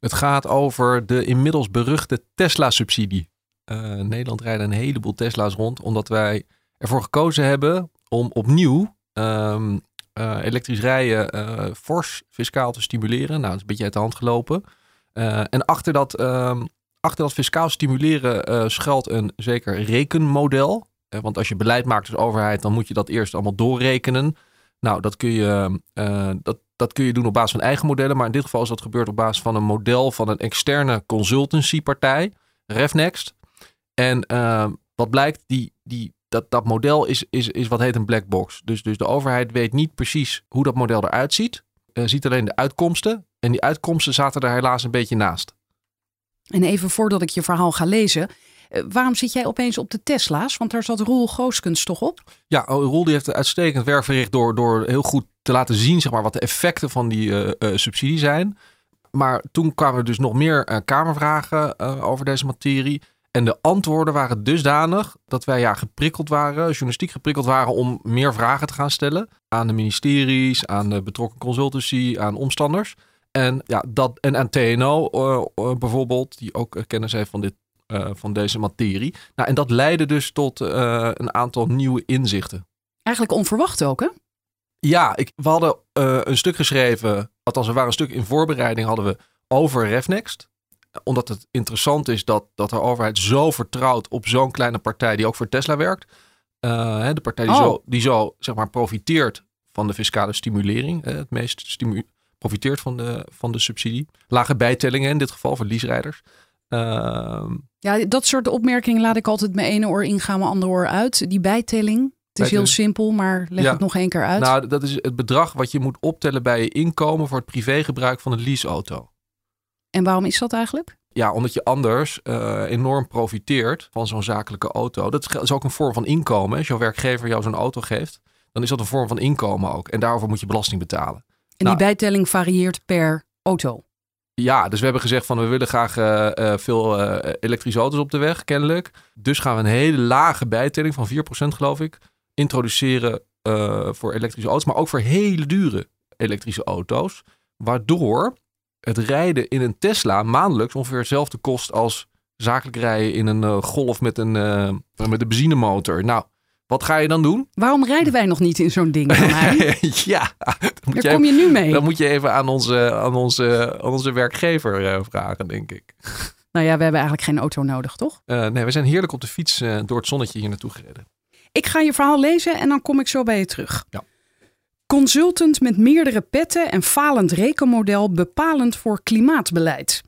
Het gaat over de inmiddels beruchte Tesla-subsidie. Uh, Nederland rijden een heleboel Tesla's rond, omdat wij ervoor gekozen hebben om opnieuw um, uh, elektrisch rijden uh, fors fiscaal te stimuleren. Nou, dat is een beetje uit de hand gelopen. en achter dat, um, achter dat fiscaal stimuleren schuilt een zeker rekenmodel. want als je beleid maakt als overheid, dan moet je dat eerst allemaal doorrekenen. Nou, dat kun je, dat, dat kun je doen op basis van eigen modellen. Maar in dit geval is dat gebeurd op basis van een model van een externe consultancypartij, RevNext. En uh, wat blijkt, die, die, dat, dat model is, is, is wat heet een black box. Dus, dus de overheid weet niet precies hoe dat model eruit ziet. Uh, ziet alleen de uitkomsten. En die uitkomsten zaten er helaas een beetje naast. En even voordat ik je verhaal ga lezen. Uh, waarom zit jij opeens op de Tesla's? Want daar zat Roel Gooskens toch op? Ja, oh, Roel die heeft uitstekend werk verricht door, door heel goed te laten zien zeg maar, wat de effecten van die uh, uh, subsidie zijn. Maar toen kwamen er dus nog meer uh, kamervragen over deze materie. En de antwoorden waren dusdanig dat wij ja, geprikkeld waren, journalistiek geprikkeld waren om meer vragen te gaan stellen aan de ministeries, aan de betrokken consultancy, aan omstanders. En, ja, dat, en aan TNO bijvoorbeeld, die ook kennis heeft van, dit, van deze materie. Nou, en dat leidde dus tot een aantal nieuwe inzichten. Eigenlijk onverwacht ook, hè? Ja, ik, we hadden uh, een stuk geschreven, althans er waren een stuk in voorbereiding hadden we over RevNext. Omdat het interessant is dat, dat de overheid zo vertrouwt op zo'n kleine partij die ook voor Tesla werkt. Uh, de partij die, oh. zo, die zo zeg maar profiteert van de fiscale stimulering. Uh, het meest stimu profiteert van de, van de subsidie. Lage bijtellingen in dit geval voor leaserijders. Ehm, ja, dat soort opmerkingen laat ik altijd mijn ene oor ingaan, mijn andere oor uit. Die bijtelling. Het is heel simpel, maar leg het nog één keer uit. Nou, dat is het bedrag wat je moet optellen bij je inkomen voor het privégebruik van een leaseauto. En waarom is dat eigenlijk? Ja, omdat je anders uh, enorm profiteert van zo'n zakelijke auto. Dat is ook een vorm van inkomen. Als jouw werkgever jou zo'n auto geeft, dan is dat een vorm van inkomen ook. En daarover moet je belasting betalen. En nou, die bijtelling varieert per auto? Ja, dus we hebben gezegd van we willen graag uh, uh, veel elektrische auto's op de weg, kennelijk. Dus gaan we een hele lage bijtelling van 4% geloof ik introduceren uh, voor elektrische auto's, maar ook voor hele dure elektrische auto's. Waardoor het rijden in een Tesla maandelijks ongeveer hetzelfde kost als zakelijk rijden in een uh, Golf met een, uh, met een benzinemotor. Nou, wat ga je dan doen? Waarom rijden wij nog niet in zo'n ding? ja, daar kom je nu mee. Dan moet je even aan onze, aan onze, aan onze werkgever vragen, denk ik. Nou ja, we hebben eigenlijk geen auto nodig, toch? nee, we zijn heerlijk op de fiets door het zonnetje hier naartoe gereden. Ik ga je verhaal lezen en dan kom ik zo bij je terug. Ja. Consultant met meerdere petten en falend rekenmodel bepalend voor klimaatbeleid.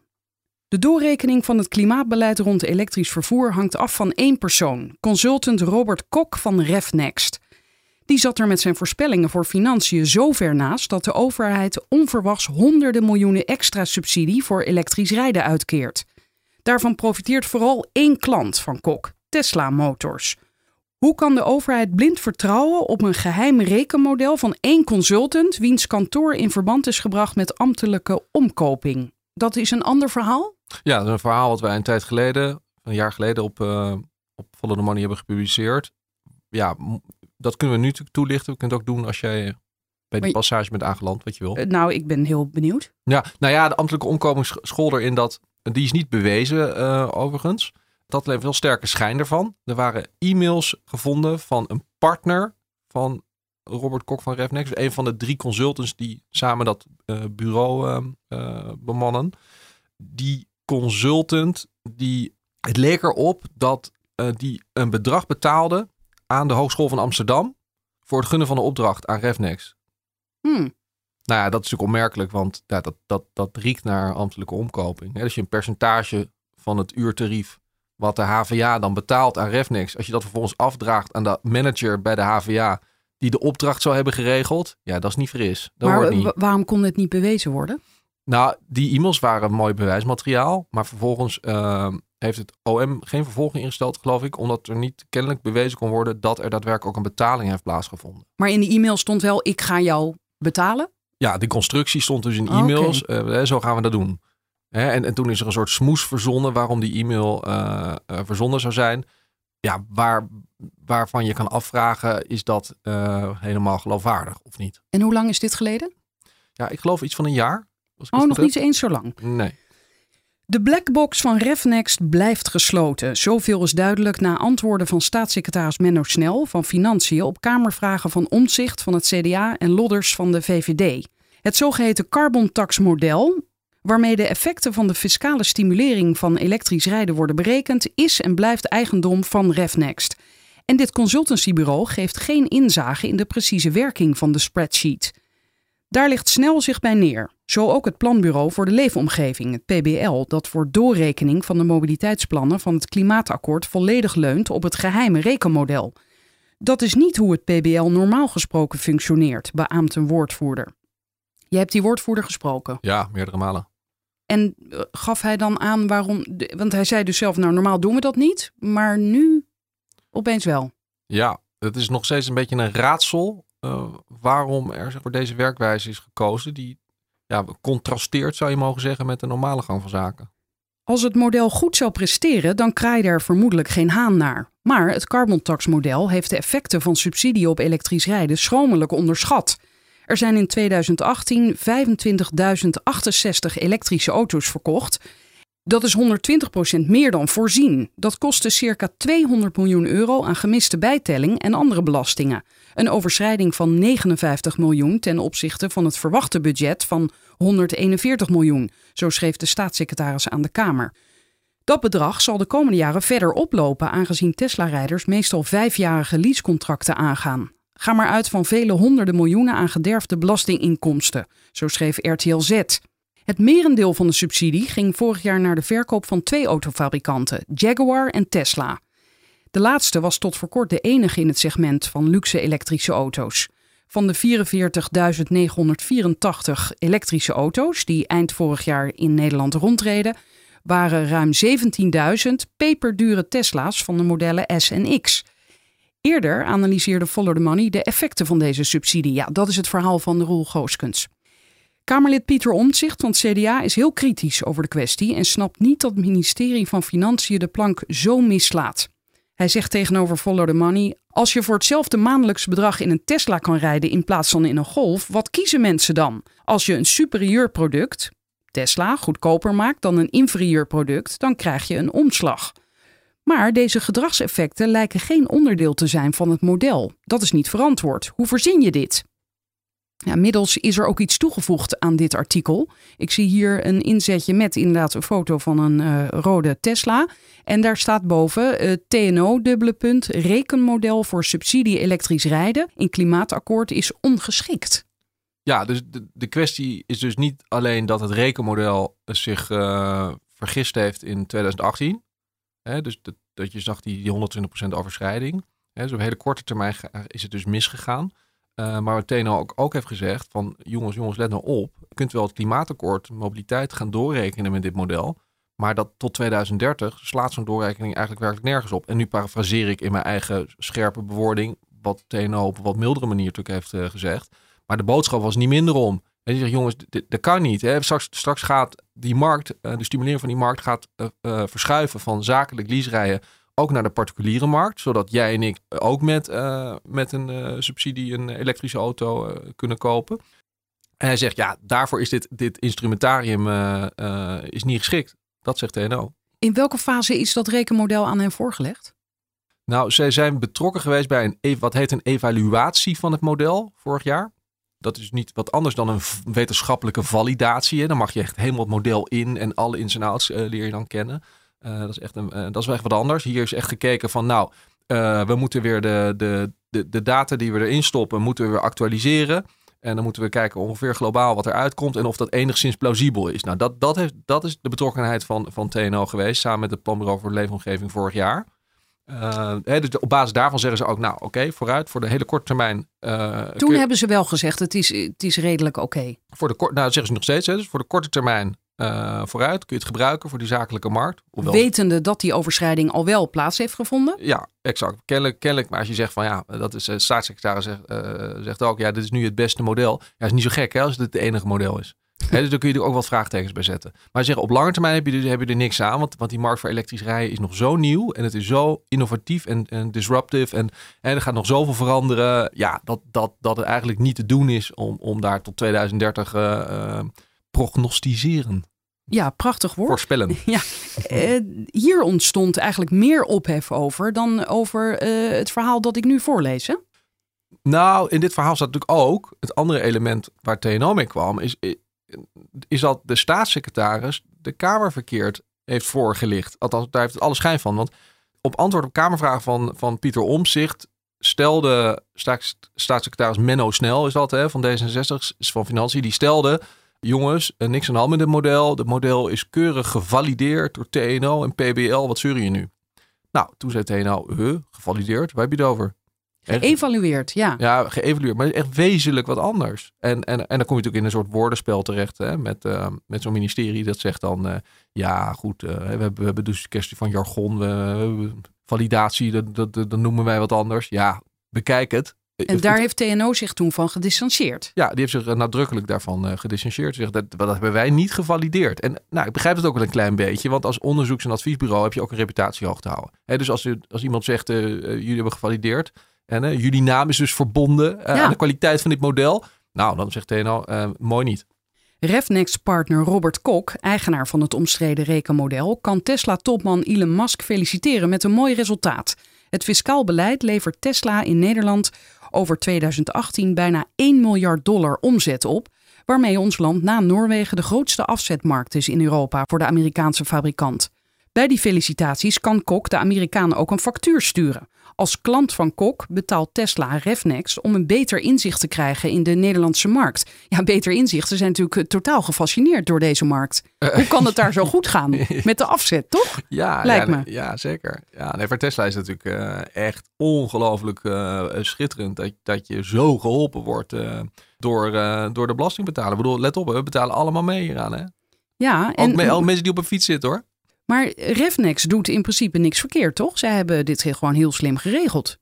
De doorrekening van het klimaatbeleid rond elektrisch vervoer hangt af van één persoon, consultant Robert Kok van RevNext. Die zat er met zijn voorspellingen voor financiën zo ver naast dat de overheid onverwachts honderden miljoenen extra subsidie voor elektrisch rijden uitkeert. Daarvan profiteert vooral één klant van Kok, Tesla Motors. Hoe kan de overheid blind vertrouwen op een geheim rekenmodel van één consultant, wiens kantoor in verband is gebracht met ambtelijke omkoping? Dat is een ander verhaal? Ja, dat is een verhaal wat wij een tijd geleden, een jaar geleden, op, uh, op Follow the Money hebben gepubliceerd. Ja, dat kunnen we nu toelichten. We kunnen het ook doen als jij bij die passage bent aangeland, wat je wil. Uh, nou, ik ben heel benieuwd. Ja, nou ja, de ambtelijke omkoping school erin dat, die is niet bewezen uh, overigens dat levert wel sterke schijn ervan. Er waren e-mails gevonden van een partner van Robert Kok van RevNext. Een van de drie consultants die samen dat uh, bureau uh, uh, bemannen. Die consultant, die, het leek erop dat die een bedrag betaalde aan de Hogeschool van Amsterdam voor het gunnen van de opdracht aan RevNext. Hmm. Nou ja, dat is natuurlijk onmerkelijk, want ja, dat, dat, dat riekt naar ambtelijke omkoping. Als je een percentage van het uurtarief wat de HVA dan betaalt aan Refnex, als je dat vervolgens afdraagt aan de manager bij de HVA, die de opdracht zou hebben geregeld, ja, dat is niet fris. Dat maar niet. waarom kon het niet bewezen worden? Nou, die e-mails waren mooi bewijsmateriaal. Maar vervolgens uh, heeft het OM geen vervolging ingesteld, geloof ik. Omdat er niet kennelijk bewezen kon worden dat er daadwerkelijk ook een betaling heeft plaatsgevonden. Maar in de e-mail stond wel, ik ga jou betalen? Ja, die constructie stond dus in e-mails. Okay. zo gaan we dat doen. En, en toen is er een soort smoes verzonnen waarom die e-mail uh, verzonnen zou zijn. Ja, waar, waarvan je kan afvragen, is dat uh, helemaal geloofwaardig of niet? En hoe lang is dit geleden? Ja, ik geloof iets van een jaar. Oh, nog niet eens zo lang? Nee. De blackbox van RefNext blijft gesloten. Zoveel is duidelijk na antwoorden van staatssecretaris Menno Snel van Financiën op Kamervragen van Omzicht van het CDA en Lodders van de VVD. Het zogeheten carbon tax model, waarmee de effecten van de fiscale stimulering van elektrisch rijden worden berekend, is en blijft eigendom van RefNext. En dit consultancybureau geeft geen inzage in de precieze werking van de spreadsheet. Daar ligt snel zich bij neer. Zo ook het Planbureau voor de Leefomgeving, het PBL, dat voor doorrekening van de mobiliteitsplannen van het Klimaatakkoord volledig leunt op het geheime rekenmodel. Dat is niet hoe het PBL normaal gesproken functioneert, beaamt een woordvoerder. Je hebt die woordvoerder gesproken. Ja, meerdere malen. En eh, gaf hij dan aan waarom. Want hij zei dus zelf: Nou, normaal doen we dat niet, maar nu opeens wel. Ja, het is nog steeds een beetje een raadsel uh, waarom er voor deze werkwijze is gekozen. Die ja, contrasteert, zou je mogen zeggen, met de normale gang van zaken. Als het model goed zou presteren, dan kraaide er vermoedelijk geen haan naar. Maar het carbon tax model heeft de effecten van subsidie op elektrisch rijden schromelijk onderschat. Er zijn in 2018 25.068 elektrische auto's verkocht. Dat is 120% meer dan voorzien. Dat kostte circa 200 miljoen euro aan gemiste bijtelling en andere belastingen. Een overschrijding van 59 miljoen ten opzichte van het verwachte budget van 141 miljoen, zo schreef de staatssecretaris aan de Kamer. Dat bedrag zal de komende jaren verder oplopen, aangezien Tesla-rijders meestal vijfjarige leasecontracten aangaan. Ga maar uit van vele honderden miljoenen aan gederfde belastinginkomsten, zo schreef RTL Z. Het merendeel van de subsidie ging vorig jaar naar de verkoop van twee autofabrikanten, Jaguar en Tesla. De laatste was tot voor kort de enige in het segment van luxe elektrische auto's. Van de 44.984 elektrische auto's die eind vorig jaar in Nederland rondreden, waren ruim 17.000 peperdure Tesla's van de modellen S en X. Eerder analyseerde Follow the Money de effecten van deze subsidie. Ja, dat is het verhaal van de Roel Gooskens. Kamerlid Pieter Omtzigt van het CDA is heel kritisch over de kwestie en snapt niet dat het ministerie van Financiën de plank zo mislaat. Hij zegt tegenover Follow the Money: Als je voor hetzelfde maandelijks bedrag in een Tesla kan rijden in plaats van in een Golf, wat kiezen mensen dan? Als je een superieur product, Tesla, goedkoper maakt dan een inferieur product, dan krijg je een omslag. Maar deze gedragseffecten lijken geen onderdeel te zijn van het model. Dat is niet verantwoord. Hoe voorzien je dit? Ja, middels is er ook iets toegevoegd aan dit artikel. Ik zie hier een inzetje met inderdaad een foto van een uh, rode Tesla. En daar staat boven uh, TNO, dubbele punt, rekenmodel voor subsidie elektrisch rijden in klimaatakkoord is ongeschikt. Ja, dus de, de kwestie is dus niet alleen dat het rekenmodel zich uh, vergist heeft in 2018. Hè, dus dat, dat je zag die, die 120% overschrijding. Hè, dus op hele korte termijn is het dus misgegaan. Uh, maar wat TNO ook, ook heeft gezegd van jongens, jongens, let nou op. Je kunt wel het klimaatakkoord mobiliteit gaan doorrekenen met dit model. Maar dat tot 2030 slaat zo'n doorrekening eigenlijk werkelijk nergens op. En nu parafraseer ik in mijn eigen scherpe bewoording wat TNO op een wat mildere manier natuurlijk heeft uh, gezegd. Maar de boodschap was niet minder om. En je zegt, jongens, dat kan niet. Hè? Straks, straks gaat die markt, uh, de stimulering van die markt gaat verschuiven van zakelijk leaserijden ook naar de particuliere markt, zodat jij en ik ook met, met een subsidie een elektrische auto kunnen kopen. En hij zegt, ja, daarvoor is dit, dit instrumentarium is niet geschikt. Dat zegt TNO. In welke fase is dat rekenmodel aan hen voorgelegd? Nou, zij zijn betrokken geweest bij een, e-, wat heet een evaluatie van het model vorig jaar. Dat is niet wat anders dan een wetenschappelijke validatie. Dan mag je echt helemaal het model in en alle ins en outs leer je dan kennen. Uh, dat, is echt een, uh, dat is echt wat anders. Hier is echt gekeken van, nou, we moeten weer de, de, de, de data die we erin stoppen, moeten we weer actualiseren. En dan moeten we kijken ongeveer globaal wat er uitkomt en of dat enigszins plausibel is. Nou, dat, dat, heeft, dat is de betrokkenheid van, van TNO geweest, samen met het Planbureau voor Leefomgeving vorig jaar. Uh, hè, dus op basis daarvan zeggen ze ook, nou oké, vooruit voor de hele korte termijn. Uh, Toen hebben ze wel gezegd, het is, het is redelijk oké. Voor de nou dat zeggen ze nog steeds, hè, dus voor de korte termijn uh, vooruit kun je het gebruiken voor die zakelijke markt. Hoewel... Wetende dat die overschrijding al wel plaats heeft gevonden? Ja, exact. Kennelijk, kennelijk maar als je zegt van ja, dat is de staatssecretaris zegt, zegt ook, ja, dit is nu het beste model. Ja, is niet zo gek hè, als het het enige model is dus daar kun je er ook wat vraagtekens bij zetten. Maar zeg, op lange termijn heb je, er, heb je er niks aan. Want, want die markt voor elektrisch rijden is nog zo nieuw. En het is zo innovatief en, en disruptive. En, en er gaat nog zoveel veranderen. Ja, dat, dat, dat het eigenlijk niet te doen is om, om daar tot 2030 uh, uh, prognostiseren. Ja, prachtig woord. Voorspellen. Ja, uh, hier ontstond eigenlijk meer ophef over dan over uh, het verhaal dat ik nu voorlees. Hè? Nou, in dit verhaal staat natuurlijk ook het andere element waar TNO mee kwam, is, is dat de staatssecretaris de Kamer verkeerd heeft voorgelicht. Althans, daar heeft het alle schijn van. Want op antwoord op Kamervraag van, van Pieter Omzicht stelde staats, staatssecretaris Menno Snel, is dat hè, van D66, van Financiën, die stelde... Jongens, niks aan de hand met het model. Het model is keurig gevalideerd door TNO en PBL. Wat zeur je nu? Nou, toen zei TNO, huh, gevalideerd? Waar heb je het over? Geëvalueerd, ja. Ja, geëvalueerd. Maar echt wezenlijk wat anders. En, en, en dan kom je natuurlijk in een soort woordenspel terecht hè, met, uh, met zo'n ministerie. Dat zegt dan, uh, ja goed, uh, we, hebben, we hebben dus een kwestie van jargon. We, validatie, dat, dat, dat, noemen wij wat anders. Ja, bekijk het. En daar heeft TNO zich toen van gedistanceerd. Ja, die heeft zich nadrukkelijk daarvan gedistanceerd. Zegt dat, dat hebben wij niet gevalideerd. En nou, ik begrijp het ook wel een klein beetje. Want als onderzoeks- en adviesbureau heb je ook een reputatie hoog te houden. He, dus als, als iemand zegt, jullie hebben gevalideerd en uh, jullie naam is dus verbonden uh, aan de kwaliteit van dit model. Nou, dan zegt TNO, uh, mooi niet. Refnex-partner Robert Kok, eigenaar van het omstreden rekenmodel, kan Tesla-topman Elon Musk feliciteren met een mooi resultaat. Het fiscaal beleid levert Tesla in Nederland over 2018 bijna 1 miljard dollar omzet op, waarmee ons land na Noorwegen de grootste afzetmarkt is in Europa voor de Amerikaanse fabrikant. Bij die felicitaties kan Kok de Amerikanen ook een factuur sturen. Als klant van Kok betaalt Tesla Refnex om een beter inzicht te krijgen in de Nederlandse markt. Ja, beter inzicht. Ze zijn natuurlijk eh, totaal gefascineerd door deze markt. Uh, Hoe kan het daar zo goed gaan met de afzet, toch? Ja, lijkt ja, me. Ja, zeker. Ja, nee, voor Tesla is het natuurlijk uh, echt ongelooflijk uh, schitterend dat, dat je zo geholpen wordt door, door de belastingbetaler. Ik bedoel, let op, we betalen allemaal mee hieraan. Hè? Ja, en, ook, me, ook mensen die op een fiets zitten hoor. Maar Refnex doet in principe niks verkeerd, toch? Zij hebben dit gewoon heel slim geregeld.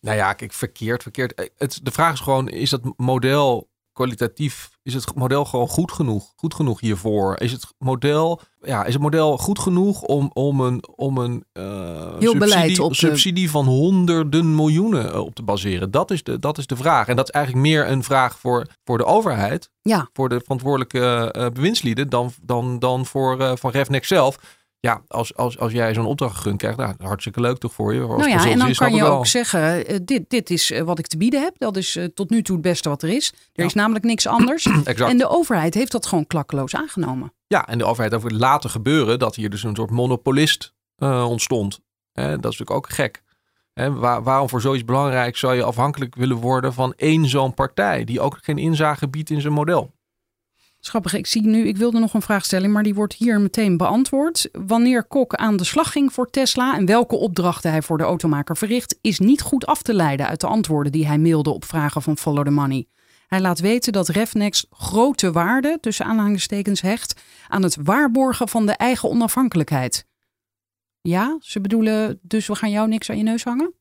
Nou ja, kijk, verkeerd, verkeerd. Eh, het, de vraag is gewoon, is dat model kwalitatief, is het model gewoon goed genoeg? Goed genoeg hiervoor? Is het model, ja, is het model goed genoeg om, om een, om een uh, Heel subsidie, op subsidie van honderden miljoenen eh, op te baseren? Dat is, de, dat is de vraag. En dat is eigenlijk meer een vraag voor, voor de overheid, ja. voor de verantwoordelijke uh, bewindslieden, dan, dan, dan voor uh, van Refnex zelf. Ja, als, als, als jij zo'n opdracht gegund krijgt, nou, hartstikke leuk toch voor je. Als nou ja, en dan kan je ook zeggen, uh, dit, dit is uh, wat ik te bieden heb. Dat is uh, tot nu toe het beste wat er is. Er ja. is namelijk niks anders. en de overheid heeft dat gewoon klakkeloos aangenomen. Ja, en de overheid heeft laten gebeuren dat hier dus een soort monopolist ontstond. dat is natuurlijk ook gek. Waar, waarom voor zoiets belangrijk zou je afhankelijk willen worden van één zo'n partij... die ook geen inzage biedt in zijn model? Schappig, ik zie nu, ik wilde nog een vraag stellen, maar die wordt hier meteen beantwoord. Wanneer Kok aan de slag ging voor Tesla en welke opdrachten hij voor de automaker verricht, is niet goed af te leiden uit de antwoorden die hij mailde op vragen van Follow the Money. Hij laat weten dat Refnex grote waarde, tussen aanhalingstekens, hecht aan het waarborgen van de eigen onafhankelijkheid. Ja, ze bedoelen dus we gaan jou niks aan je neus hangen?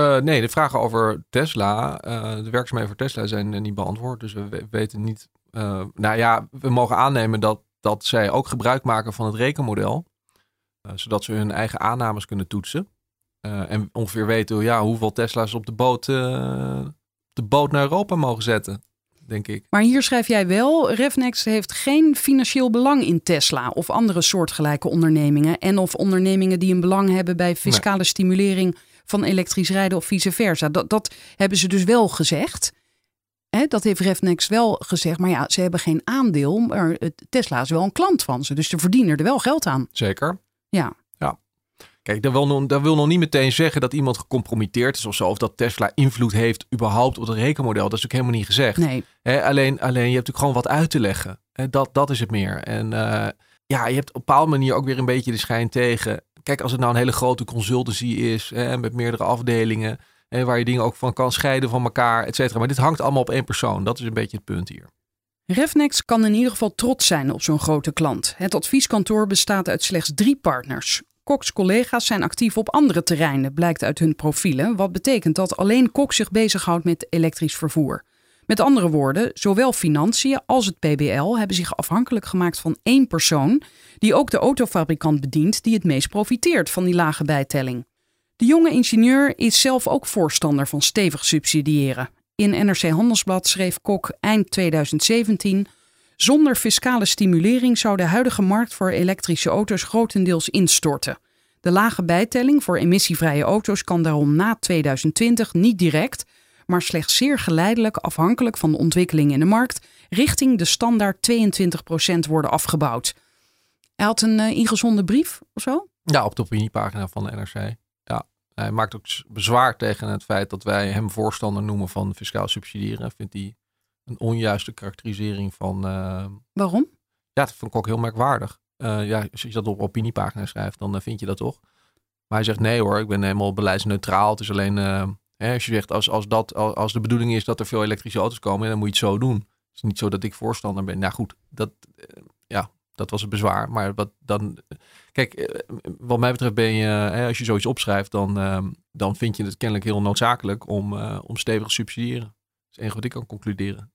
Uh, nee, de vragen over Tesla, uh, de werkzaamheden voor Tesla zijn niet beantwoord. Dus we weten niet uh, nou ja, we mogen aannemen dat, dat zij ook gebruik maken van het rekenmodel. Uh, zodat ze hun eigen aannames kunnen toetsen. Uh, en ongeveer weten ja, hoeveel Tesla's op de boot, de boot naar Europa mogen zetten. Denk ik. Maar hier schrijf jij wel: Refnex heeft geen financieel belang in Tesla of andere soortgelijke ondernemingen. En of ondernemingen die een belang hebben bij fiscale nee. stimulering van elektrisch rijden of vice versa. Dat, dat hebben ze dus wel gezegd dat heeft Refnex wel gezegd. Maar ja, ze hebben geen aandeel. Maar Tesla is wel een klant van ze. Dus ze verdienen er wel geld aan. Zeker. Ja. Ja. Kijk, dat wil, nog, dat wil nog niet meteen zeggen dat iemand gecompromitteerd is of zo. Of dat Tesla invloed heeft überhaupt op het rekenmodel. Dat is ook helemaal niet gezegd. Nee. alleen, alleen je hebt natuurlijk gewoon wat uit te leggen. dat, dat is het meer. En uh, ja, je hebt op een bepaalde manier ook weer een beetje de schijn tegen kijk, als het nou een hele grote consultancy is, met meerdere afdelingen, hè, waar je dingen ook van kan scheiden van elkaar, et cetera. Maar dit hangt allemaal op één persoon. Dat is een beetje het punt hier. Refnex kan in ieder geval trots zijn op zo'n grote klant. Het advieskantoor bestaat uit slechts drie partners. Cox collega's zijn actief op andere terreinen, blijkt uit hun profielen, wat betekent dat alleen Cox zich bezighoudt met elektrisch vervoer. Met andere woorden, zowel financiën als het PBL hebben zich afhankelijk gemaakt van één persoon, die ook de autofabrikant bedient die het meest profiteert van die lage bijtelling. De jonge ingenieur is zelf ook voorstander van stevig subsidiëren. In NRC Handelsblad schreef Kok eind 2017: Zonder fiscale stimulering zou de huidige markt voor elektrische auto's grotendeels instorten. De lage bijtelling voor emissievrije auto's kan daarom na 2020 niet direct, maar slechts zeer geleidelijk afhankelijk van de ontwikkeling in de markt richting de standaard 22% worden afgebouwd. Hij had een uh, ingezonden brief of zo? Ja, op de opiniepagina van de NRC. Hij maakt ook bezwaar tegen het feit dat wij hem voorstander noemen van fiscaal subsidiëren. Vindt hij een onjuiste karakterisering van. Uh... Waarom? Ja, dat vond ik ook heel merkwaardig. Uh, ja, als je dat op opiniepagina schrijft, dan vind je dat toch. Maar hij zegt nee hoor, ik ben helemaal beleidsneutraal. Het is alleen Hè, als je zegt, als, als, dat, als de bedoeling is dat er veel elektrische auto's komen, dan moet je het zo doen. Het is niet zo dat ik voorstander ben. Nou goed, dat, eh, ja, dat was het bezwaar. Maar wat dan. Kijk, eh, wat mij betreft ben je, als je zoiets opschrijft, dan, ehm, dan vind je het kennelijk heel noodzakelijk om, uh, om stevig te subsidiëren. Dat is het enige wat ik kan concluderen.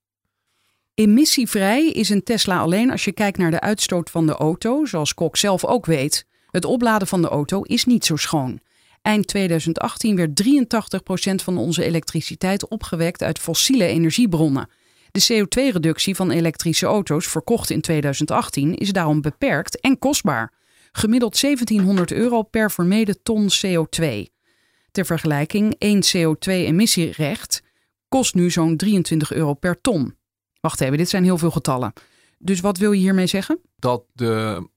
Emissievrij is een Tesla alleen als je kijkt naar de uitstoot van de auto, zoals Kok zelf ook weet. Het opladen van de auto is niet zo schoon. Eind 2018 werd 83% van onze elektriciteit opgewekt uit fossiele energiebronnen. De CO2-reductie van elektrische auto's verkocht in 2018 is daarom beperkt en kostbaar. Gemiddeld 1700 euro per vermeden ton CO2. Ter vergelijking, één CO2-emissierecht kost nu zo'n 23 euro per ton. Wacht even, dit zijn heel veel getallen. Dus wat wil je hiermee zeggen? Dat de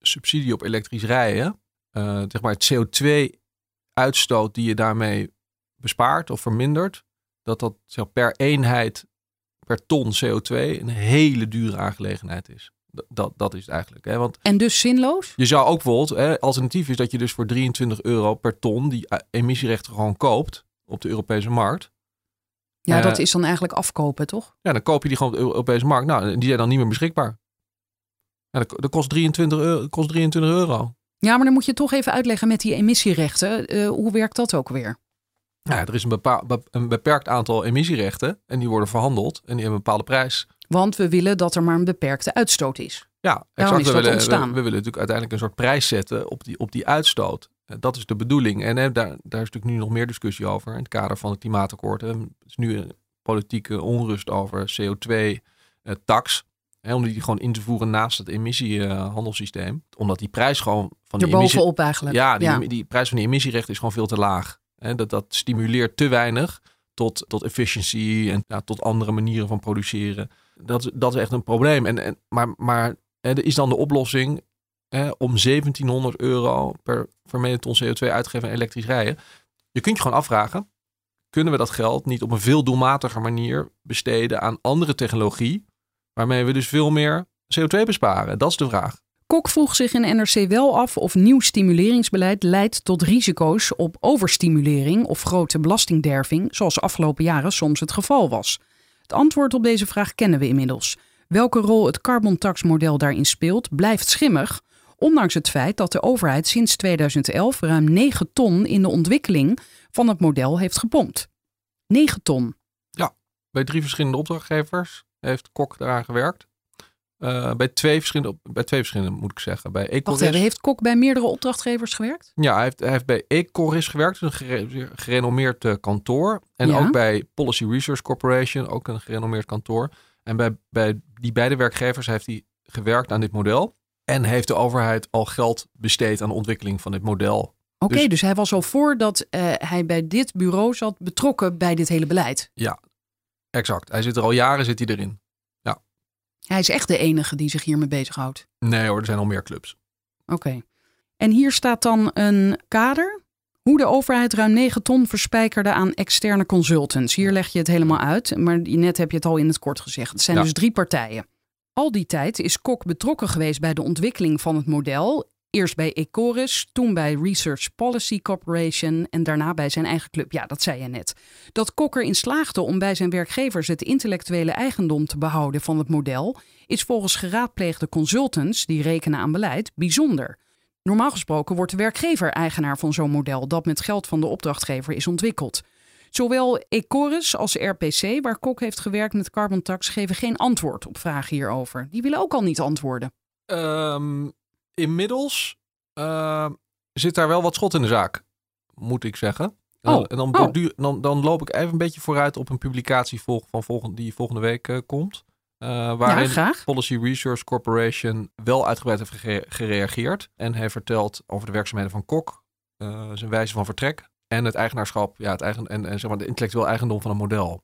subsidie op elektrisch rijden, uh, zeg maar het CO2 uitstoot die je daarmee bespaart of vermindert, dat dat per eenheid, per ton CO2 een hele dure aangelegenheid is. Dat, dat, is het eigenlijk. Hè? Want en dus zinloos? Je zou ook bijvoorbeeld, hè, alternatief is dat je dus voor 23 euro per ton die eh, emissierechten gewoon koopt op de Europese markt. Ja, dat is dan eigenlijk afkopen, toch? Ja, dan koop je die gewoon op de Europese markt. Nou, die zijn dan niet meer beschikbaar. Ja, dat, dat kost 23 euro. Kost 23 euro. Ja, maar dan moet je toch even uitleggen met die emissierechten. Uh, hoe werkt dat ook weer? Ja, er is een, een, beperkt aantal emissierechten en die worden verhandeld en die hebben een bepaalde prijs. Want we willen dat er maar een beperkte uitstoot is. Ja, exact. Is we, willen, we, we, willen natuurlijk uiteindelijk een soort prijs zetten op die, op die uitstoot. Dat is de bedoeling. En hè, daar, daar is natuurlijk nu nog meer discussie over in het kader van het klimaatakkoord. Er is nu een politieke onrust over CO2-tax. Hè, om die gewoon in te voeren naast het emissiehandelssysteem. Omdat die prijs gewoon van die emissie... eigenlijk. Ja, die, die prijs van die emissierechten is gewoon veel te laag. Dat, dat stimuleert te weinig tot, tot efficiëntie en ja, tot andere manieren van produceren. Dat, dat is echt een probleem. En, en, maar maar hè, er is dan de oplossing hè, om 1700 euro per vermeden ton CO2 uit te geven aan elektrisch rijden. Je kunt je gewoon afvragen, kunnen we dat geld niet op een veel doelmatiger manier besteden aan andere technologie Waarmee we dus veel meer CO2 besparen. Dat is de vraag. Kok vroeg zich in NRC wel af of nieuw stimuleringsbeleid leidt tot risico's op overstimulering of grote belastingderving, zoals afgelopen jaren soms het geval was. Het antwoord op deze vraag kennen we inmiddels. Welke rol het carbon daarin speelt, blijft schimmig, ondanks het feit dat de overheid sinds 2011 ruim 9 ton in de ontwikkeling van het model heeft gepompt. 9 ton. Ja, bij drie verschillende opdrachtgevers heeft Kok eraan gewerkt. Uh, bij, twee verschillende, bij twee verschillende, moet ik zeggen. Bij Ecoris. Wacht heeft Kok bij meerdere opdrachtgevers gewerkt? Ja, hij heeft, hij heeft bij Ecoris gewerkt, een gerenommeerd uh, kantoor. En ook bij Policy Research Corporation, ook een gerenommeerd kantoor. En bij, bij die beide werkgevers heeft hij gewerkt aan dit model. En heeft de overheid al geld besteed aan de ontwikkeling van dit model. Oké, dus, dus, hij was al voordat uh, hij bij dit bureau zat betrokken bij dit hele beleid. Ja, Exact. Hij zit er al jaren zit hij erin. Hij is echt de enige die zich hiermee bezighoudt. Nee hoor, er zijn al meer clubs. Oké. En hier staat dan een kader. Hoe de overheid ruim 9 ton verspijkerde aan externe consultants. Hier leg je het helemaal uit, maar net heb je het al in het kort gezegd. Het zijn dus drie partijen. Al die tijd is Kok betrokken geweest bij de ontwikkeling van het model. Eerst bij Ecoris, toen bij Research Policy Corporation en daarna bij zijn eigen club. Ja, dat zei je net. Dat Kok erin slaagde om bij zijn werkgevers het intellectuele eigendom te behouden van het model, is volgens geraadpleegde consultants die rekenen aan beleid bijzonder. Normaal gesproken wordt de werkgever eigenaar van zo'n model dat met geld van de opdrachtgever is ontwikkeld. Zowel Ecoris als RPC, waar Kok heeft gewerkt met Carbon Tax, geven geen antwoord op vragen hierover. Die willen ook al niet antwoorden. Ehm, inmiddels uh, zit daar wel wat schot in de zaak, moet ik zeggen. Oh. En dan, Oh. dan, dan loop ik even een beetje vooruit op een publicatie van volgende, die volgende week eh, komt. Eh, Ja, waarin. Policy Research Corporation wel uitgebreid heeft gere- gereageerd. En heeft verteld over de werkzaamheden van Kok, eh, zijn wijze van vertrek. En het eigenaarschap, ja, het eigen, en, en zeg maar de intellectueel eigendom van een model.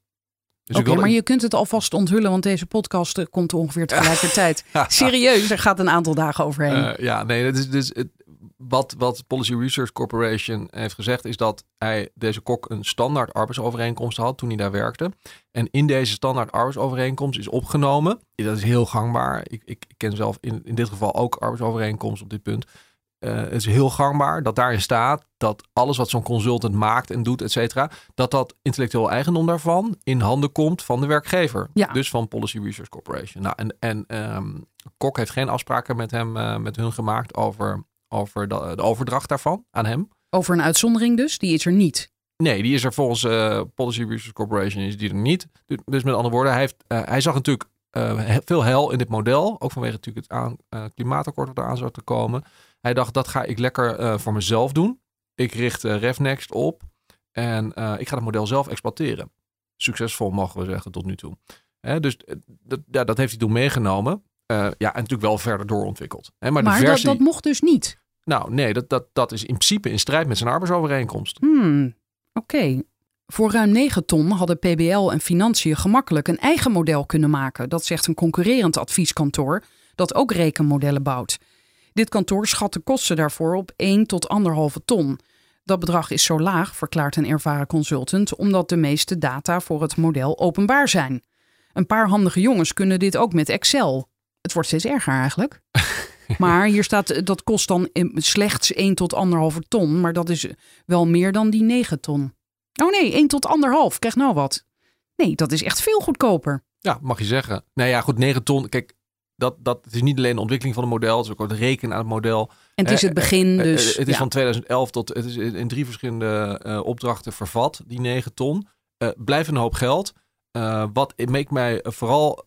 Dus Oké, ik maar je kunt het alvast onthullen, want deze podcast eh, komt ongeveer tegelijkertijd. Serieus, er gaat een aantal dagen overheen. Eh, ja, nee, het is, dus wat, wat Policy Research Corporation heeft gezegd is dat hij deze kok een standaard arbeidsovereenkomst had toen hij daar werkte. En in deze standaard arbeidsovereenkomst is opgenomen, dat is heel gangbaar. Ik, ik ken zelf in, in dit geval ook arbeidsovereenkomst op dit punt. Het is heel gangbaar dat daarin staat dat alles wat zo'n consultant maakt en doet, et cetera, dat dat intellectueel eigendom daarvan in handen komt van de werkgever. Ja. Dus van Policy Research Corporation. Nou, en en ehm, Kok heeft geen afspraken met hem, eh, met hun gemaakt over, over de, de overdracht daarvan aan hem. Over een uitzondering dus, die is er niet. Nee, die is er volgens eh, Policy Research Corporation is die er niet. Dus, dus met andere woorden, hij, heeft, hij zag natuurlijk veel hel in dit model. Ook vanwege natuurlijk het aan, klimaatakkoord dat eraan zou te komen. Hij dacht, dat ga ik lekker eh, voor mezelf doen. Ik richt eh, RevNext op en eh, ik ga het model zelf exploiteren. Succesvol mogen we zeggen tot nu toe. Hè, dus dat, ja, dat heeft hij toen meegenomen. Ja, en natuurlijk wel verder doorontwikkeld. Hè, maar Maar, de dat, versie, dat mocht dus niet. nou nee, dat, dat, dat is in principe in strijd met zijn arbeidsovereenkomst. Hmm, oké. Voor ruim 9 ton hadden PBL en Financiën gemakkelijk een eigen model kunnen maken. Dat zegt een concurrerend advieskantoor dat ook rekenmodellen bouwt. Dit kantoor schat de kosten daarvoor op 1 tot 1,5 ton. Dat bedrag is zo laag, verklaart een ervaren consultant, omdat de meeste data voor het model openbaar zijn. Een paar handige jongens kunnen dit ook met Excel. Het wordt steeds erger eigenlijk. Maar hier staat, dat kost dan slechts 1 tot 1,5 ton. Maar dat is wel meer dan die 9 ton. Oh nee, 1 tot 1,5. Krijg nou wat. Nee, dat is echt veel goedkoper. Ja, mag je zeggen. Nou ja, goed, 9 ton. Kijk, dat, dat het is niet alleen de ontwikkeling van het model, het is ook het rekenen aan het model. En het is Eh, het begin, Eh, dus... eh, het is ja. van 2011 tot het is in drie verschillende opdrachten vervat, die 9 ton. Blijft een hoop geld. Wat ik mij vooral,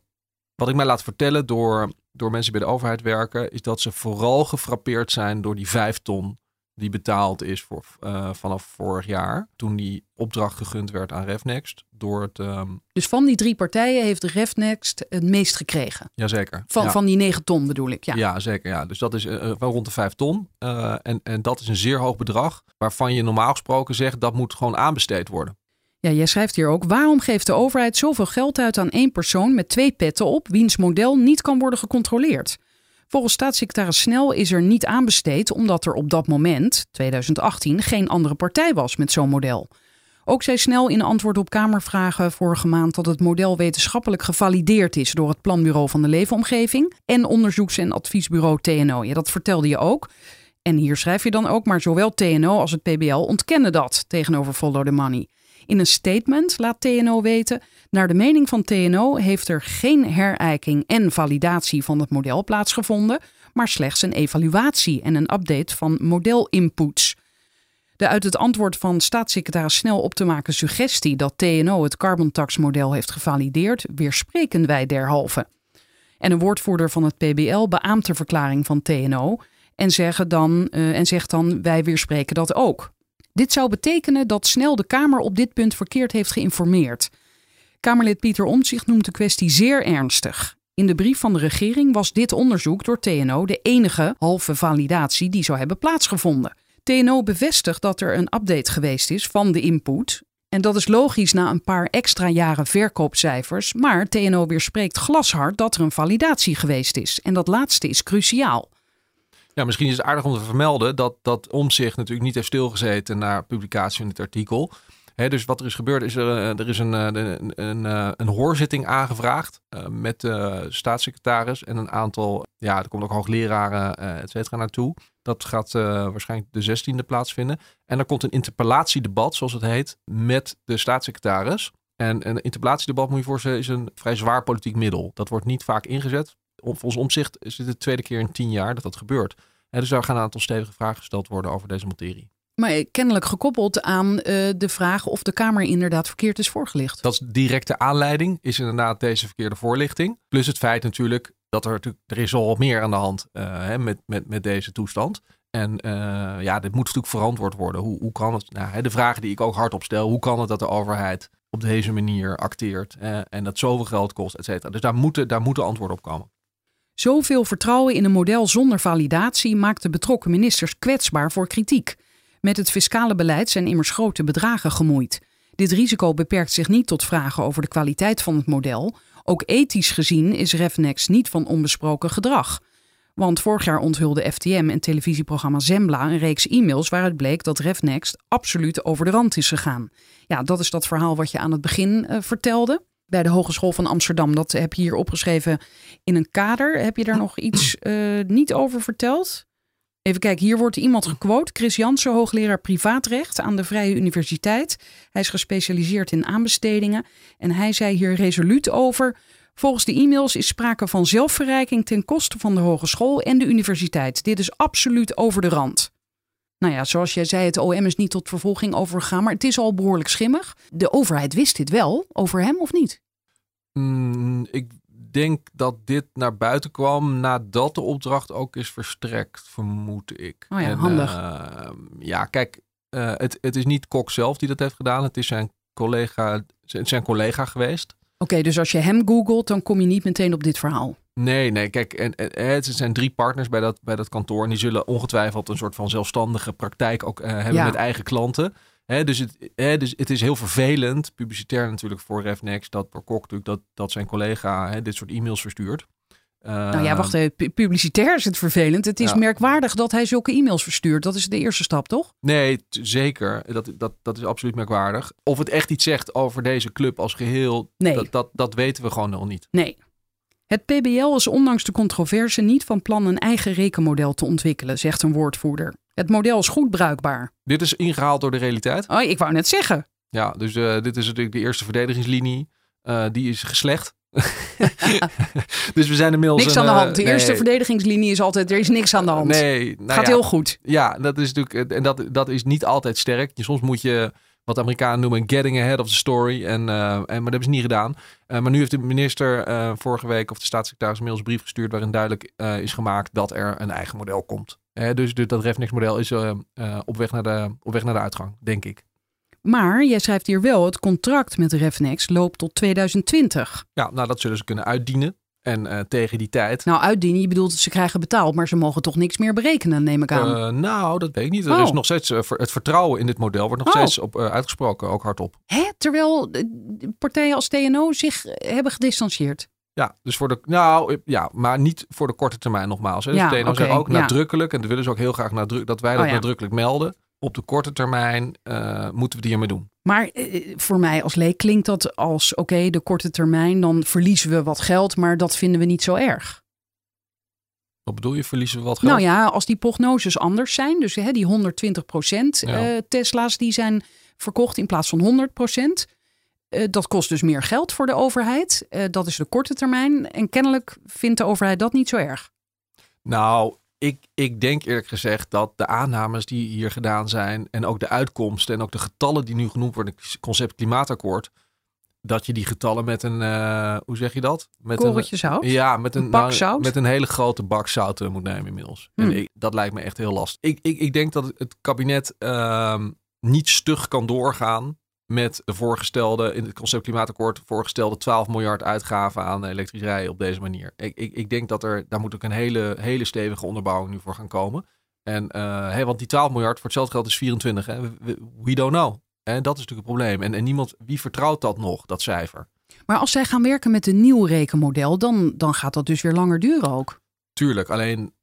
wat ik mij laat vertellen door, door mensen die bij de overheid werken, is dat ze vooral gefrappeerd zijn door die 5 ton die betaald is voor, eh, vanaf vorig jaar. Toen die opdracht gegund werd aan RevNext. Door het, ehm Dus van die drie partijen heeft RevNext het meest gekregen. jazeker. Van, ja. van die 9 ton bedoel ik, ja. Ja, zeker. Ja. Dus dat is eh, eh, wel rond de 5 ton. En, en dat is een zeer hoog bedrag. Waarvan je normaal gesproken zegt dat moet gewoon aanbesteed worden. Ja, jij schrijft hier ook: waarom geeft de overheid zoveel geld uit aan één persoon met twee petten op, wiens model niet kan worden gecontroleerd? Volgens staatssecretaris Snel is er niet aanbesteed omdat er op dat moment, 2018, geen andere partij was met zo'n model. Ook zei Snel in antwoord op Kamervragen vorige maand dat het model wetenschappelijk gevalideerd is door het Planbureau van de Leefomgeving en onderzoeks- en adviesbureau TNO. Ja, dat vertelde je ook. En hier schrijf je dan ook, maar zowel TNO als het PBL ontkennen dat tegenover Follow the Money. In een statement laat TNO weten: naar de mening van TNO heeft er geen herijking en validatie van het model plaatsgevonden, maar slechts een evaluatie en een update van modelinputs. De uit het antwoord van staatssecretaris Snel op te maken suggestie dat TNO het carbon tax model heeft gevalideerd, weerspreken wij derhalve. En een woordvoerder van het PBL beaamt de verklaring van TNO en, zeggen dan, eh, en zegt dan: wij weerspreken dat ook. Dit zou betekenen dat Snel de Kamer op dit punt verkeerd heeft geïnformeerd. Kamerlid Pieter Omtzigt noemt de kwestie zeer ernstig. In de brief van de regering was dit onderzoek door TNO de enige halve validatie die zou hebben plaatsgevonden. TNO bevestigt dat er een update geweest is van de input. En dat is logisch na een paar extra jaren verkoopcijfers, maar TNO weerspreekt glashard dat er een validatie geweest is. En dat laatste is cruciaal. Ja, misschien is het aardig om te vermelden dat, dat Omzicht natuurlijk niet heeft stilgezeten naar publicatie van dit artikel. Dus wat er is gebeurd is, er, eh, er is een, eh, een, een, eh, een hoorzitting aangevraagd met de staatssecretaris en een aantal, ja, er komt ook hoogleraren, et cetera, naartoe. Dat gaat waarschijnlijk de 16e plaatsvinden. En er komt een interpellatiedebat, zoals het heet, met de staatssecretaris. En een interpellatiedebat, moet je voorstellen, is een vrij zwaar politiek middel. Dat wordt niet vaak ingezet. Volgens omzicht is het de tweede keer in tien jaar dat dat gebeurt. En dus daar gaan een aantal stevige vragen gesteld worden over deze materie. Maar kennelijk gekoppeld aan eh, de vraag of de Kamer inderdaad verkeerd is voorgelicht. Dat is directe aanleiding, is inderdaad deze verkeerde voorlichting. Plus het feit natuurlijk dat er, er is al meer aan de hand hè, met, met, met deze toestand. En eh, ja, dit moet natuurlijk verantwoord worden. Hoe, hoe kan het? Nou, de vragen die ik ook hardop stel. Hoe kan het dat de overheid op deze manier acteert en dat zoveel geld kost, et cetera. Dus daar moeten, daar moeten antwoorden op komen. Zoveel vertrouwen in een model zonder validatie maakt de betrokken ministers kwetsbaar voor kritiek. Met het fiscale beleid zijn immers grote bedragen gemoeid. Dit risico beperkt zich niet tot vragen over de kwaliteit van het model. Ook ethisch gezien is Refnex niet van onbesproken gedrag. Want vorig jaar onthulde FTM en televisieprogramma Zembla een reeks e-mails waaruit bleek dat Refnext absoluut over de rand is gegaan. Ja, dat is dat verhaal wat je aan het begin eh, vertelde. Bij de Hogeschool van Amsterdam, dat heb je hier opgeschreven in een kader. Heb je daar nog iets eh, niet over verteld? Even kijken, hier wordt iemand gequote. Chris Jansen, hoogleraar privaatrecht aan de Vrije Universiteit. Hij is gespecialiseerd in aanbestedingen. En hij zei hier resoluut over. Volgens de e-mails is sprake van zelfverrijking ten koste van de hogeschool en de universiteit. Dit is absoluut over de rand. Nou ja, zoals jij zei, het OM is niet tot vervolging overgegaan, maar het is al behoorlijk schimmig. De overheid wist dit wel, over hem of niet? Mm, ik denk dat dit naar buiten kwam nadat de opdracht ook is verstrekt, vermoed ik. Oh ja, handig. eh, ja, kijk, eh, het, het is niet Kok zelf die dat heeft gedaan. Het is zijn collega, zijn zijn collega geweest. Oké, dus als je hem googelt, dan kom je niet meteen op dit verhaal. Nee, nee, kijk, en, en, het zijn drie partners bij dat, bij dat kantoor. En die zullen ongetwijfeld een soort van zelfstandige praktijk ook eh, hebben Ja. met eigen klanten. Hè, dus, het, hè, dus het is heel vervelend, publicitair natuurlijk voor Refnex, dat per Kok natuurlijk dat, dat zijn collega hè, dit soort e-mails verstuurt. nou ja, Ehm, wacht even. Pu- Publicitair is het vervelend. Het is Ja. merkwaardig dat hij zulke e-mails verstuurt. Dat is de eerste stap, toch? Nee, zeker. Dat, dat, dat is absoluut merkwaardig. Of het echt iets zegt over deze club als geheel, Nee. dat, dat, dat weten we gewoon nog niet. Nee. Het PBL is ondanks de controverse niet van plan een eigen rekenmodel te ontwikkelen, zegt een woordvoerder. Het model is goed bruikbaar. Dit is ingehaald door de realiteit. Oh, ik wou net zeggen. Ja, dus eh, dit is natuurlijk de eerste verdedigingslinie. Eh, die is geslecht. dus we zijn inmiddels... Niks aan de eh, hand. De eerste verdedigingslinie is altijd, er is niks aan de hand. Nee, nou Gaat ja, heel goed. Ja, dat is natuurlijk, en dat, dat is niet altijd sterk. Je, soms moet je wat de Amerikanen noemen getting ahead of the story. En, eh, en, maar dat hebben ze niet gedaan. Eh, maar nu heeft de minister eh, vorige week, of de staatssecretaris, inmiddels een brief gestuurd waarin duidelijk is gemaakt dat er een eigen model komt. Dus, dus dat Refnex-model is op, weg naar de, op weg naar de uitgang, denk ik. Maar jij schrijft hier wel, het contract met Refnex loopt tot 2020. Ja, nou dat zullen ze kunnen uitdienen. En eh, tegen die tijd. Nou, uitdienen, je bedoelt ze krijgen betaald, maar ze mogen toch niks meer berekenen, neem ik aan. Eh, nou, dat weet ik niet. Er Oh. is nog steeds, eh, het vertrouwen in dit model wordt nog Oh. steeds op, uitgesproken, ook hardop. Hè? Terwijl partijen als TNO zich hebben gedistanceerd. Ja, dus voor de. Nou ja, maar niet voor de korte termijn nogmaals. Hè. Dus Ja, TNO zegt ook ja. nadrukkelijk, en dat willen ze ook heel graag nadruk, dat wij dat Oh ja. nadrukkelijk melden. Op de korte termijn moeten we het hiermee doen. Maar eh, voor mij als leek klinkt dat als, oké, de korte termijn, dan verliezen we wat geld, maar dat vinden we niet zo erg. Wat bedoel je, verliezen we wat geld? Nou ja, als die prognoses anders zijn, dus hè, die 120 Ja. eh, Tesla's die zijn verkocht in plaats van 100% eh, dat kost dus meer geld voor de overheid. Eh, dat is de korte termijn. En kennelijk vindt de overheid dat niet zo erg. Nou, ik, ik denk eerlijk gezegd dat de aannames die hier gedaan zijn en ook de uitkomsten en ook de getallen die nu genoemd worden, het concept klimaatakkoord, dat je die getallen met een, eh, hoe zeg je dat? Met Korreltje zout? Ja, met een, Een bak nou, zout? met een hele grote bak zout eh, moet nemen inmiddels. Hmm. En ik, dat lijkt me echt heel lastig. Ik, ik, ik denk dat het kabinet ehm, niet stug kan doorgaan met de voorgestelde, in het concept klimaatakkoord, voorgestelde 12 miljard uitgaven aan elektrisch rijden op deze manier. Ik, ik, ik denk dat er, daar moet ook een hele, hele stevige onderbouwing nu voor gaan komen. En, eh, hè, want die 12 miljard voor hetzelfde geld is 24. Hè? We, we don't know. En dat is natuurlijk het probleem. En, en niemand, wie vertrouwt dat nog, dat cijfer? Maar als zij gaan werken met een nieuw rekenmodel, dan, dan gaat dat dus weer langer duren ook. Tuurlijk, alleen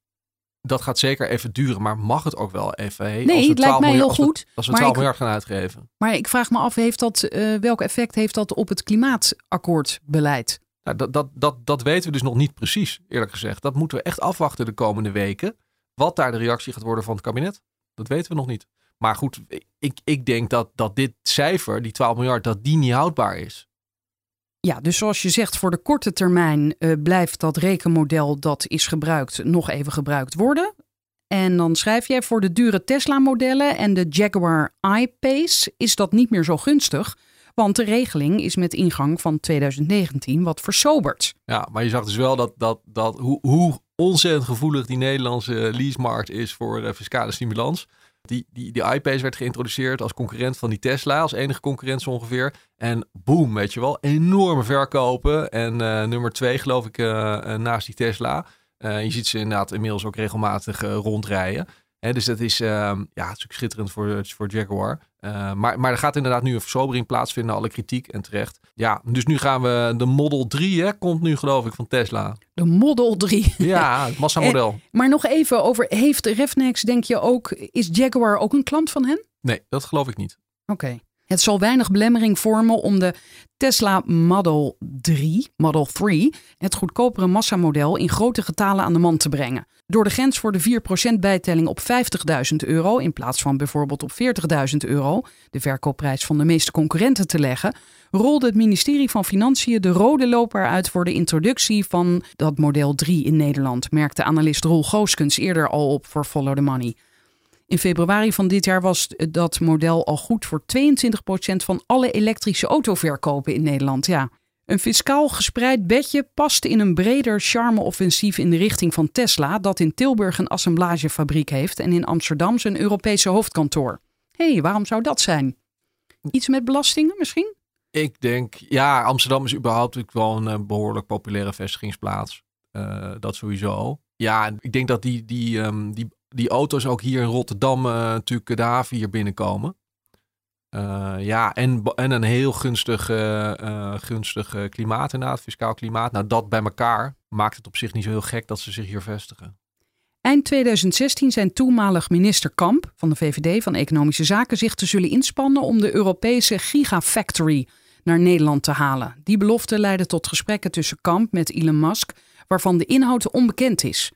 dat gaat zeker even duren, maar mag het ook wel even? Hey, Nee, als het lijkt 12 mij heel miljard- als we- goed, Als we maar 12 ik- miljard gaan uitgeven. Maar ik vraag me af, heeft dat, eh, welk effect heeft dat op het klimaatakkoordbeleid? Nou, dat, dat, dat, dat weten we dus nog niet precies, eerlijk gezegd. Dat moeten we echt afwachten de komende weken. Wat daar de reactie gaat worden van het kabinet, dat weten we nog niet. Maar goed, ik, ik denk dat, dat dit cijfer, die 12 miljard, dat die niet houdbaar is. Ja, dus zoals je zegt, voor de korte termijn eh, blijft dat rekenmodel dat is gebruikt nog even gebruikt worden. En dan schrijf jij voor de dure Tesla-modellen en de Jaguar I-Pace is dat niet meer zo gunstig. Want de regeling is met ingang van 2019 wat versoberd. Ja, maar je zag dus wel dat, dat, dat hoe, hoe ontzettend gevoelig die Nederlandse leasemarkt is voor eh, fiscale stimulans. Die, die, die iPace werd geïntroduceerd als concurrent van die Tesla, als enige concurrent zo ongeveer. En boom, weet je wel, enorme verkopen. En eh, nummer twee geloof ik eh, eh, naast die Tesla. Je ziet ze inderdaad inmiddels ook regelmatig rondrijden. Hè, dus dat is, ehm, ja, het schitterend voor, voor Jaguar. Eh, maar, maar er gaat inderdaad nu een versobering plaatsvinden, alle kritiek en terecht. Ja, dus nu gaan we, de Model 3 hè, komt nu geloof ik van Tesla. De Model 3. Ja, het massamodel. Maar nog even over, heeft Refnex, denk je ook, is Jaguar ook een klant van hen? Nee, dat geloof ik niet. Oké. Het zal weinig belemmering vormen om de Tesla Model 3, Model 3, het goedkopere massamodel in grote getalen aan de man te brengen. Door de grens voor de 4% bijtelling op 50.000 euro in plaats van bijvoorbeeld op 40.000 euro, de verkoopprijs van de meeste concurrenten te leggen, rolde het ministerie van Financiën de rode loper uit voor de introductie van dat model 3 in Nederland, merkte analist Roel Gooskens eerder al op voor Follow the Money. In februari van dit jaar was dat model al goed voor 22% van alle elektrische autoverkopen in Nederland. Ja. Een fiscaal gespreid bedje past in een breder charme-offensief in de richting van Tesla, dat in Tilburg een assemblagefabriek heeft en in Amsterdam zijn Europese hoofdkantoor. Hé, hey, waarom zou dat zijn? Iets met belastingen misschien? Ik denk, ja, Amsterdam is überhaupt wel een eh, behoorlijk populaire vestigingsplaats. Eh, dat sowieso. Ja, ik denk dat die, die, ehm, die, die auto's ook hier in Rotterdam eh, natuurlijk de haven hier binnenkomen. Eh, ja, en, en een heel gunstig, eh, eh, gunstig eh, klimaat inderdaad, fiscaal klimaat. Nou, dat bij elkaar maakt het op zich niet zo heel gek dat ze zich hier vestigen. Eind 2016 zijn toenmalig minister Kamp van de VVD van Economische Zaken zich te zullen inspannen om de Europese Gigafactory naar Nederland te halen. Die belofte leidde tot gesprekken tussen Kamp met Elon Musk, waarvan de inhoud onbekend is.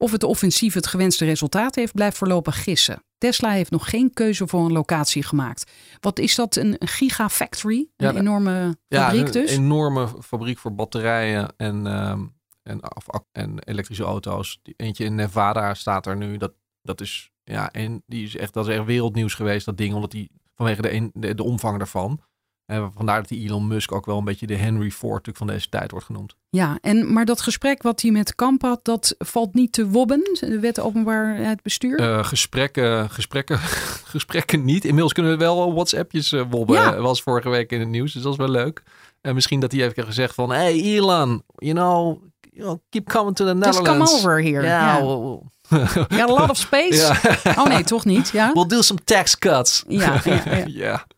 Of het offensief het gewenste resultaat heeft, blijft voorlopig gissen. Tesla heeft nog geen keuze voor een locatie gemaakt. Wat is dat, een gigafactory? Een Ja, enorme Ja, fabriek een dus? enorme fabriek voor batterijen en, ehm, en, en elektrische auto's. Die, eentje in Nevada staat er nu. Dat, dat is ja, en die is echt, dat is echt wereldnieuws geweest, dat ding, omdat die vanwege de, een- de, de omvang daarvan. En vandaar dat die Elon Musk ook wel een beetje de Henry Ford van deze tijd wordt genoemd. Ja, en, maar dat gesprek wat hij met Kamp had, dat valt niet te wobben, de wet openbaarheid bestuur? Eh, gesprekken, gesprekken, gesprekken niet. Inmiddels kunnen we wel WhatsAppjes eh wobben. Ja. Eh, was vorige week in het nieuws, dus dat is wel leuk. En misschien dat hij heeft gezegd van, hey Elon, you know, you know, keep coming to the Just come Netherlands. over here. We'll- we'll- Got a lot of space? Oh nee, toch niet? Ja? We'll do some tax cuts. Ja. ja.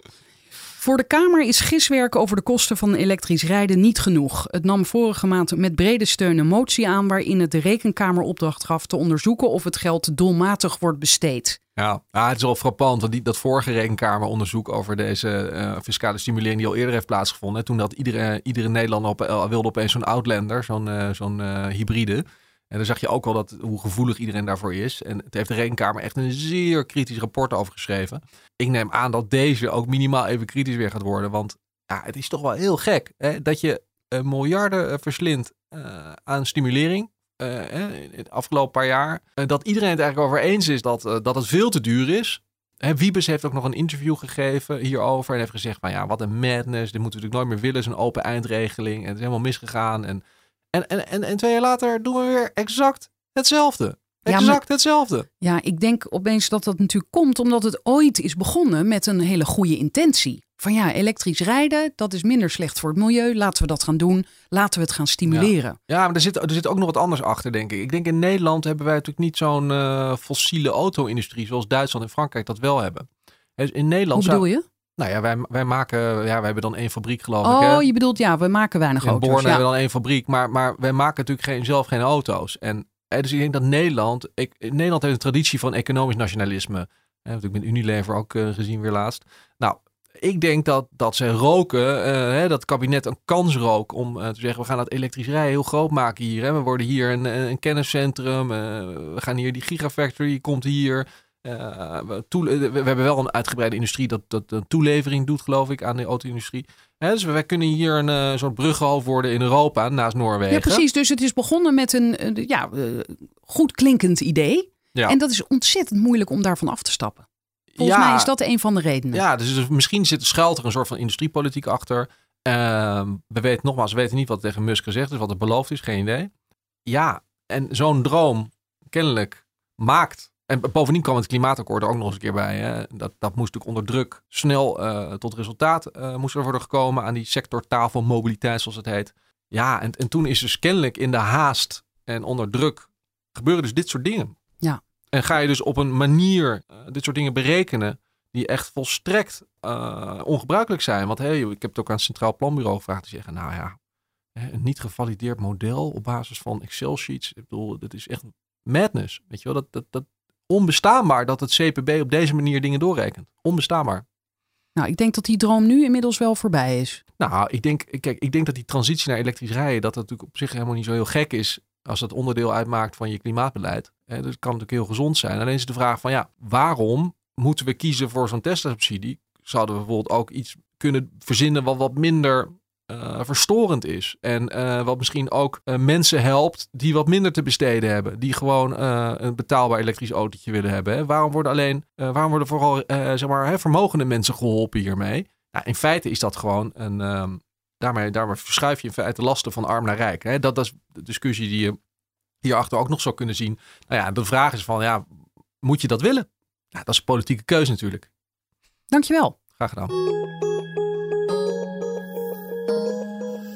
Voor de Kamer is giswerk over de kosten van elektrisch rijden niet genoeg. Het nam vorige maand met brede steun een motie aan waarin het de Rekenkamer opdracht gaf te onderzoeken of het geld doelmatig wordt besteed. Ja, ah, het is wel frappant, want dat vorige rekenkameronderzoek over deze eh, fiscale stimulering die al eerder heeft plaatsgevonden. Toen dat iedere, iedere Nederlander op, eh, wilde opeens zo'n Outlander, zo'n eh, zo'n hybride. En dan zag je ook wel dat, hoe gevoelig iedereen daarvoor is. En het heeft de rekenkamer echt een zeer kritisch rapport over geschreven. Ik neem aan dat deze ook minimaal even kritisch weer gaat worden. Want ja, het is toch wel heel gek hè, dat je eh, miljarden eh, verslindt eh, aan stimulering in het afgelopen paar jaar. dat iedereen het eigenlijk over eens is dat, dat het veel te duur is. Wiebes heeft ook nog een interview gegeven hierover. En heeft gezegd van ja, wat een madness. Dit moeten we natuurlijk nooit meer willen. Zo'n open eindregeling. En het is helemaal misgegaan. En, en, en, en, en twee jaar later doen we weer exact hetzelfde. Ja, Exact maar- hetzelfde. Ja, ik denk opeens dat dat natuurlijk komt omdat het ooit is begonnen met een hele goede intentie. Van ja, elektrisch rijden, dat is minder slecht voor het milieu. Laten we dat gaan doen. Laten we het gaan stimuleren. Ja, maar er zit, er zit ook nog wat anders achter, denk ik. Ik denk in Nederland hebben wij natuurlijk niet zo'n eh, fossiele auto-industrie zoals Duitsland en Frankrijk dat wel hebben. Dus in Nederland Hoe bedoel zou- je? Nou ja, wij, wij maken, ja, wij hebben dan één fabriek geloof ik. Hè? Oh, je bedoelt ja, we maken weinig In auto's. Born Ja. hebben we dan één fabriek, maar, maar wij maken natuurlijk geen, zelf geen auto's. En Eh, dus ik denk dat Nederland, ik, Nederland heeft een traditie van economisch nationalisme. Heb ik met Unilever ook uh, gezien weer laatst. Nou, ik denk dat, dat ze roken, uh, hè, dat kabinet een kans rook om uh, te zeggen: we gaan het elektrisch rijden heel groot maken hier. Hè. We worden hier een, een kenniscentrum. we gaan hier die gigafactory komt hier. We, we, hebben wel een uitgebreide industrie dat, dat een toelevering doet, geloof ik, aan de auto-industrie. dus wij kunnen hier een soort bruggenhoofd worden in Europa naast Noorwegen. Ja, precies. Dus het is begonnen met een ja, goed klinkend idee. Ja. En dat is ontzettend moeilijk om daarvan af te stappen. Volgens mij is dat een van de redenen. Ja, dus, misschien zit, schuilt er een soort van industriepolitiek achter. Uh, we weten nogmaals, we weten niet wat tegen Musk gezegd is, wat er beloofd is, geen idee. Ja, en zo'n droom kennelijk maakt. En bovendien kwam het klimaatakkoord er ook nog eens een keer bij. Hè? Dat, dat moest natuurlijk onder druk snel uh, tot resultaat uh, moest er worden gekomen aan die sectortafel mobiliteit, zoals het heet. Ja, en, en toen is dus kennelijk in de haast en onder druk gebeuren dus dit soort dingen. Ja. En ga je dus op een manier uh, dit soort dingen berekenen die echt volstrekt ongebruikelijk zijn. Want hey, ik heb het ook aan het Centraal Planbureau gevraagd. te zeggen, nou ja, een niet gevalideerd model op basis van Excel-sheets. Ik bedoel, dat is echt madness. Weet je wel, dat, dat, dat onbestaanbaar dat het CPB op deze manier dingen doorrekent. Onbestaanbaar. Nou, ik denk dat die droom nu inmiddels wel voorbij is. Nou, ik denk, kijk, ik denk dat die transitie naar elektrisch rijden, dat dat natuurlijk op zich helemaal niet zo heel gek is als dat onderdeel uitmaakt van je klimaatbeleid. dat kan natuurlijk heel gezond zijn. Alleen is de vraag van ja, waarom moeten we kiezen voor zo'n Tesla-subsidie? Zouden we bijvoorbeeld ook iets kunnen verzinnen wat wat minder uh, verstorend is. En uh, wat misschien ook uh, mensen helpt die wat minder te besteden hebben. Die gewoon een betaalbaar elektrisch autootje willen hebben. Hè? Waarom worden alleen, waarom worden vooral zeg maar, hè, vermogende mensen geholpen hiermee? Nou, in feite is dat gewoon een, um, daarmee, daarmee verschuif je in feite lasten van arm naar rijk. Hè? Dat, dat is de discussie die je hierachter ook nog zou kunnen zien. Nou ja, de vraag is van, ja, moet je dat willen? Ja, dat is een politieke keuze natuurlijk. Dankjewel. Graag gedaan.